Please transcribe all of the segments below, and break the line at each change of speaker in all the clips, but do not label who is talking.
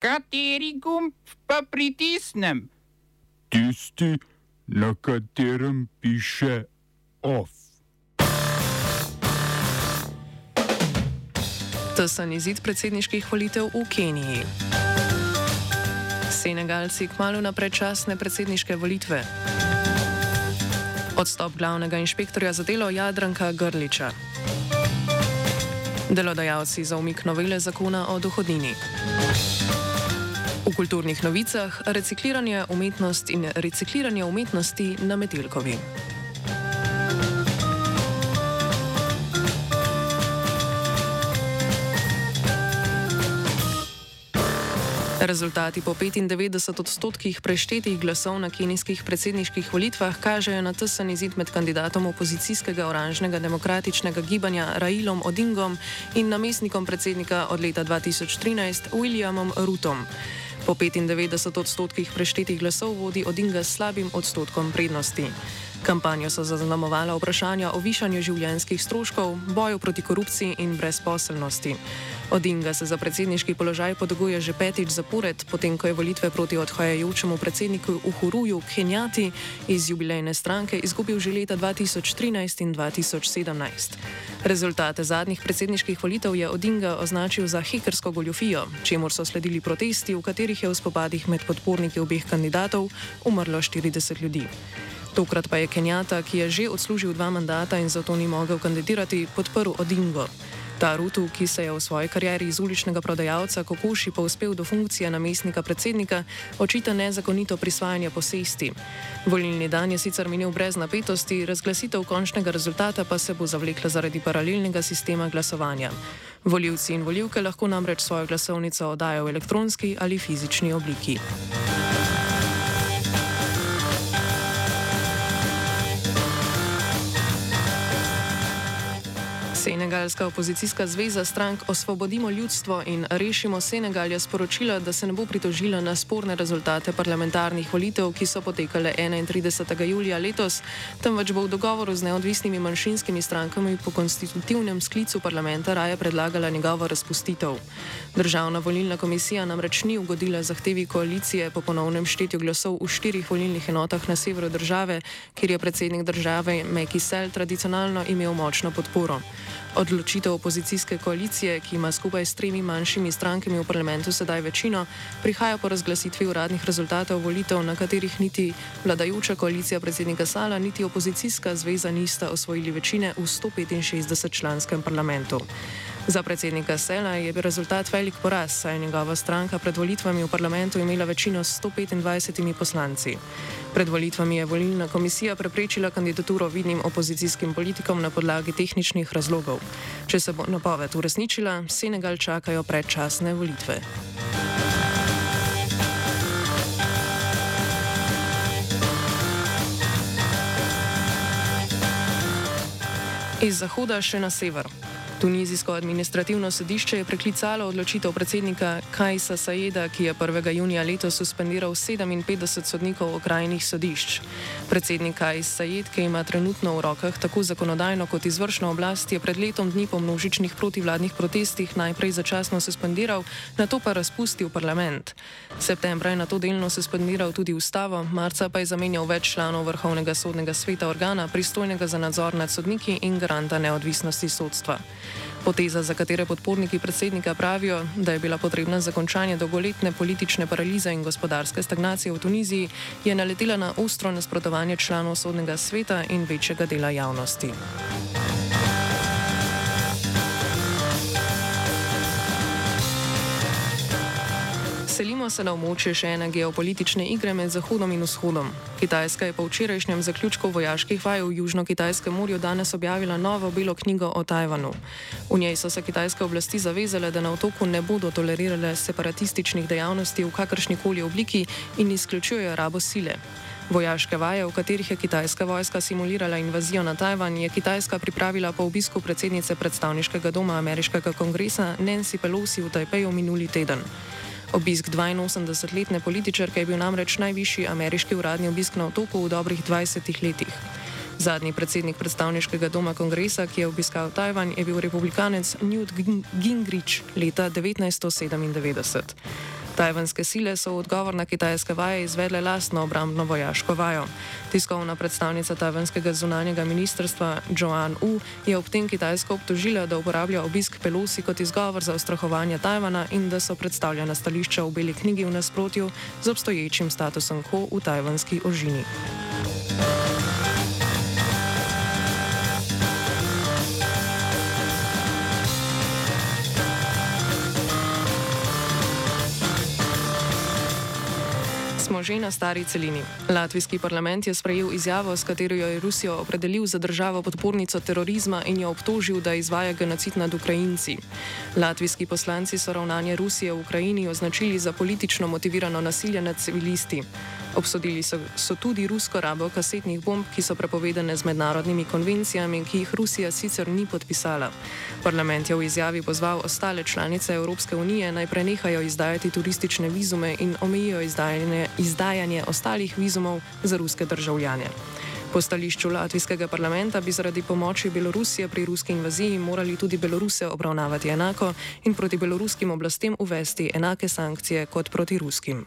Kateri gumb pa pritisnem?
Tisti, na katerem piše OF.
Tesen izid predsedniških volitev v Keniji. Senegalci kmalo na predčasne predsedniške volitve. Odstop glavnega inšpektorja za delo Jadranka Grliča. Delodajalci za umik novele zakona o dohodnini. V kulturnih novicah recikliranje umetnosti in recikliranje umetnosti na Metelkovi. Rezultati po 95 odstotkih preštetih glasov na kenijskih predsedniških volitvah kažejo na tesen izid med kandidatom opozicijskega oranžnega demokratičnega gibanja Railom Odingom in namestnikom predsednika od leta 2013 Williamom Rutom. Po 95 odstotkih preštetih glasov vodi Odinga s slabim odstotkom prednosti. Kampanjo so zaznamovala vprašanja o višanju življenjskih stroškov, boju proti korupciji in brezposelnosti. Odinga se za predsedniški položaj podoguje že petič zapored, potem ko je volitve proti odhajajočemu predsedniku Uhuruju Kenjati iz jubilejne stranke izgubil že leta 2013 in 2017. Rezultate zadnjih predsedniških volitev je Odinga označil za hekersko goljofijo, čemur so sledili protesti, v katerih je v spopadih med podporniki obeh kandidatov umrlo 40 ljudi. Tokrat pa je Kenjata, ki je že odslužil dva mandata in zato ni mogel kandidirati, podprl Odingo. Ta Rutu, ki se je v svoji karieri iz uličnega prodajalca kokoši povzpel do funkcije namestnika predsednika, očita nezakonito prisvajanje posesti. Volilni dan je sicer minil brez napetosti, razglasitev končnega rezultata pa se bo zavlekla zaradi paralelnega sistema glasovanja. Voljivci in voljivke lahko namreč svojo glasovnico oddajo v elektronski ali fizični obliki. Senegalska opozicijska zveza strank Osvobodimo ljudstvo in Rešimo Senegal je sporočila, da se ne bo pritožila na sporne rezultate parlamentarnih volitev, ki so potekale 31. julija letos, temveč bo v dogovoru z neodvisnimi manjšinskimi strankami po konstitutivnem sklicu parlamenta raje predlagala njegovo razpustitev. Državna volilna komisija namreč ni ugodila zahtevi koalicije po ponovnem štetju glasov v štirih volilnih enotah na severu države, kjer je predsednik države Meki Sel tradicionalno imel močno podporo. Odločitev opozicijske koalicije, ki ima skupaj s tremi manjšimi strankami v parlamentu sedaj večino, prihaja po razglasitvi uradnih rezultatov volitev, na katerih niti vladajoča koalicija predsednika Sala, niti opozicijska zveza nista osvojili večine v 165 članskem parlamentu. Za predsednika Sela je bil rezultat velik poraz, saj je njegova stranka pred volitvami v parlamentu imela večino s 125 poslanci. Pred volitvami je volilna komisija preprečila kandidaturo vidnim opozicijskim politikom na podlagi tehničnih razlogov. Če se bo napoved uresničila, Senegal čakajo predčasne volitve. Iz zahoda še na sever. Tunizijsko administrativno sodišče je preklicalo odločitev predsednika Kajsa Sajeda, ki je 1. junija letos suspendiral 57 sodnikov okrajnih sodišč. Predsednik Kajs Sajed, ki ima trenutno v rokah tako zakonodajno kot izvršno oblast, je pred letom dni po množičnih protivladnih protestih najprej začasno suspendiral, na to pa razpustil parlament. Septembra je na to delno suspendiral tudi ustavo, marca pa je zamenjal več članov Vrhovnega sodnega sveta organa, pristojnega za nadzor nad sodniki in garanta neodvisnosti sodstva. Poteza, za katere podporniki predsednika pravijo, da je bila potrebna za končanje dolgoletne politične paralize in gospodarske stagnacije v Tuniziji, je naletela na ostro nasprotovanje članov sodnega sveta in večjega dela javnosti. Selimo se na območje še ene geopolitične igre med Zahodom in Vzhodom. Kitajska je po včerajšnjem zaključku vojaških vaj v Južno-Kitajskem morju danes objavila novo belo knjigo o Tajvanu. V njej so se kitajske oblasti zavezale, da na otoku ne bodo tolerirale separatističnih dejavnosti v kakršnikoli obliki in izključujejo rabo sile. Vojaške vaje, v katerih je kitajska vojska simulirala invazijo na Tajvan, je Kitajska pripravila po obisku predsednice predstavniškega doma ameriškega kongresa Nancy Pelosi v Tajpeju minuli teden. Obisk 82-letne političarke je bil namreč najvišji ameriški uradni obisk na otoku v dobrih 20 letih. Zadnji predsednik predstavniškega doma kongresa, ki je obiskal Tajvan, je bil republikanec Newt Gingrich leta 1997. Tajvanske sile so v odgovor na kitajske vaje izvedle lastno obrambno vojaško vajo. Tiskovna predstavnica tajvanskega zunanjega ministrstva Joan U je ob tem Kitajsko obtožila, da uporablja obisk Pelosi kot izgovor za ustrahovanje Tajvana in da so predstavljena stališča v Beli knjigi v nasprotju z obstoječim statusom Ho v tajvanski ožini. Smo že na stari celini. Latvijski parlament je sprejel izjavo, s katero je Rusijo opredelil za državo podpornico terorizma in jo obtožil, da izvaja genocid nad Ukrajinci. Latvijski poslanci so ravnanje Rusije v Ukrajini označili za politično motivirano nasilje nad civilisti. Obsodili so, so tudi rusko rabo kasetnih bomb, ki so prepovedane z mednarodnimi konvencijami, ki jih Rusija sicer ni podpisala. Parlament je v izjavi pozval ostale članice Evropske unije naj prenehajo izdajati turistične vizume in omejijo izdajanje, izdajanje ostalih vizumov za ruske državljane. Po stališču latvijskega parlamenta bi zaradi pomoči Belorusije pri ruski invaziji morali tudi Beloruse obravnavati enako in proti beloruskim oblastem uvesti enake sankcije kot proti ruskim.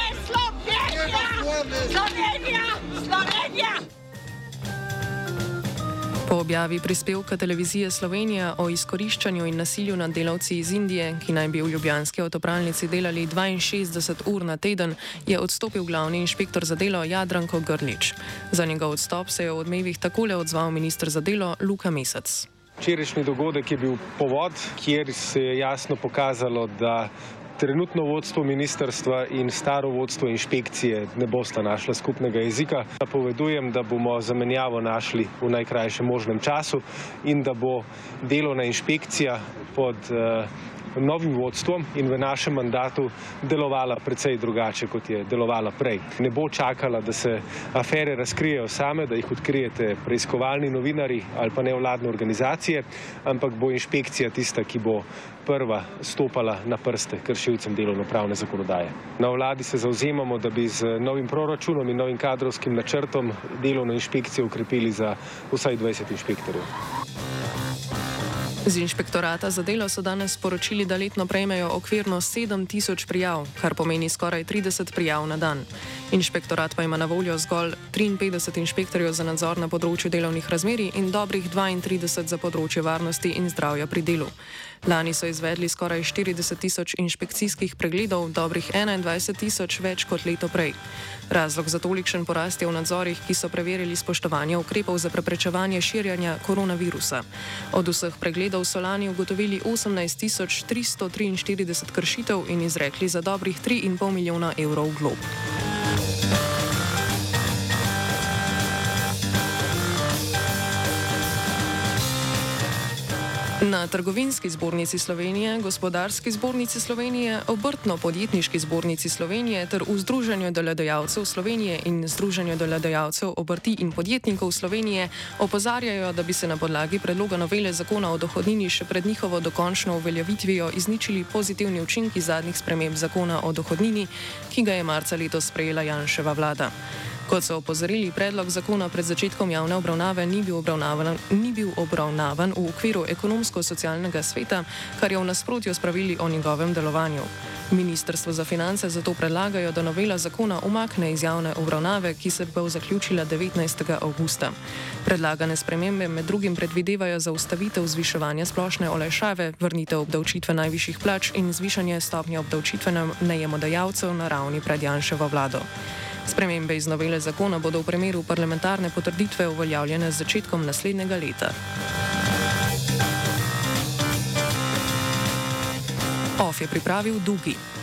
Slovenija, Slovenija.
Po objavi prispevka televizije Slovenija o izkoriščanju in nasilju nad delavci iz Indije, ki naj bi v ljubljanski avtopralnici delali 62 ur na teden, je odstopil glavni inšpektor za delo Jadranko Grlič. Za njegov odstop se je v odmevih takole odzval ministr za delo Luka Mesec.
Včerajšnji dogodek je bil povod, kjer se je jasno pokazalo, da trenutno vodstvo ministrstva in staro vodstvo inšpekcije ne bosta našla skupnega jezika. Napovedujem, da bomo zamenjavo našli v najkrajšem možnem času in da bo delovna inšpekcija pod uh, novim vodstvom in v našem mandatu delovala precej drugače, kot je delovala prej. Ne bo čakala, da se afere razkrijejo same, da jih odkrijete preiskovalni novinari ali pa nevladne organizacije, ampak bo inšpekcija tista, ki bo prva stopala na prste kršilcem delovno-pravne zakonodaje. Na vladi se zauzemamo, da bi z novim proračunom in novim kadrovskim načrtom delovno inšpekcijo ukrepili za vsaj 20 inšpektorjev.
Z inšpektorata za delo so danes sporočili, da letno prejmejo okvirno 7000 prijav, kar pomeni skoraj 30 prijav na dan. Inšpektorat pa ima na voljo zgolj 53 inšpektorjev za nadzor na področju delovnih razmerij in dobrih 32 za področje varnosti in zdravja pri delu. Lani so izvedli skoraj 40 tisoč inšpekcijskih pregledov, dobrih 21 tisoč več kot leto prej. Razlog za tolikšen porast je v nadzorih, ki so preverili spoštovanje ukrepov za preprečevanje širjanja koronavirusa. Od vseh pregledov so lani ugotovili 18 343 kršitev in izrekli za dobrih 3,5 milijona evrov glob. Na Trgovinski zbornici Slovenije, Gospodarski zbornici Slovenije, Obrtno-podjetniški zbornici Slovenije ter v Združenju delodajalcev Slovenije in Združenju delodajalcev obrti in podjetnikov Slovenije opozarjajo, da bi se na podlagi predloga novele zakona o dohodnini še pred njihovo dokončno uveljavitvijo izničili pozitivni učinki zadnjih sprememb zakona o dohodnini, ki ga je marca letos sprejela Janševa vlada. Kot so opozorili, predlog zakona pred začetkom javne obravnave ni bil obravnavan, ni bil obravnavan v okviru ekonomsko-socialnega sveta, kar je v nasprotju s pravili o njegovem delovanju. Ministrstvo za finance zato predlagajo, da novela zakona umakne iz javne obravnave, ki se bo zaključila 19. augusta. Predlagane spremembe med drugim predvidevajo zaustavitev zviševanja splošne olajšave, vrnitev obdavčitve najvišjih plač in zvišanje stopnje obdavčitve najemodajalcev na ravni pred Janševo vlado. Spremembe iz novele zakona bodo v primeru parlamentarne potrditve uveljavljene z začetkom naslednjega leta. OF je pripravil Dugi.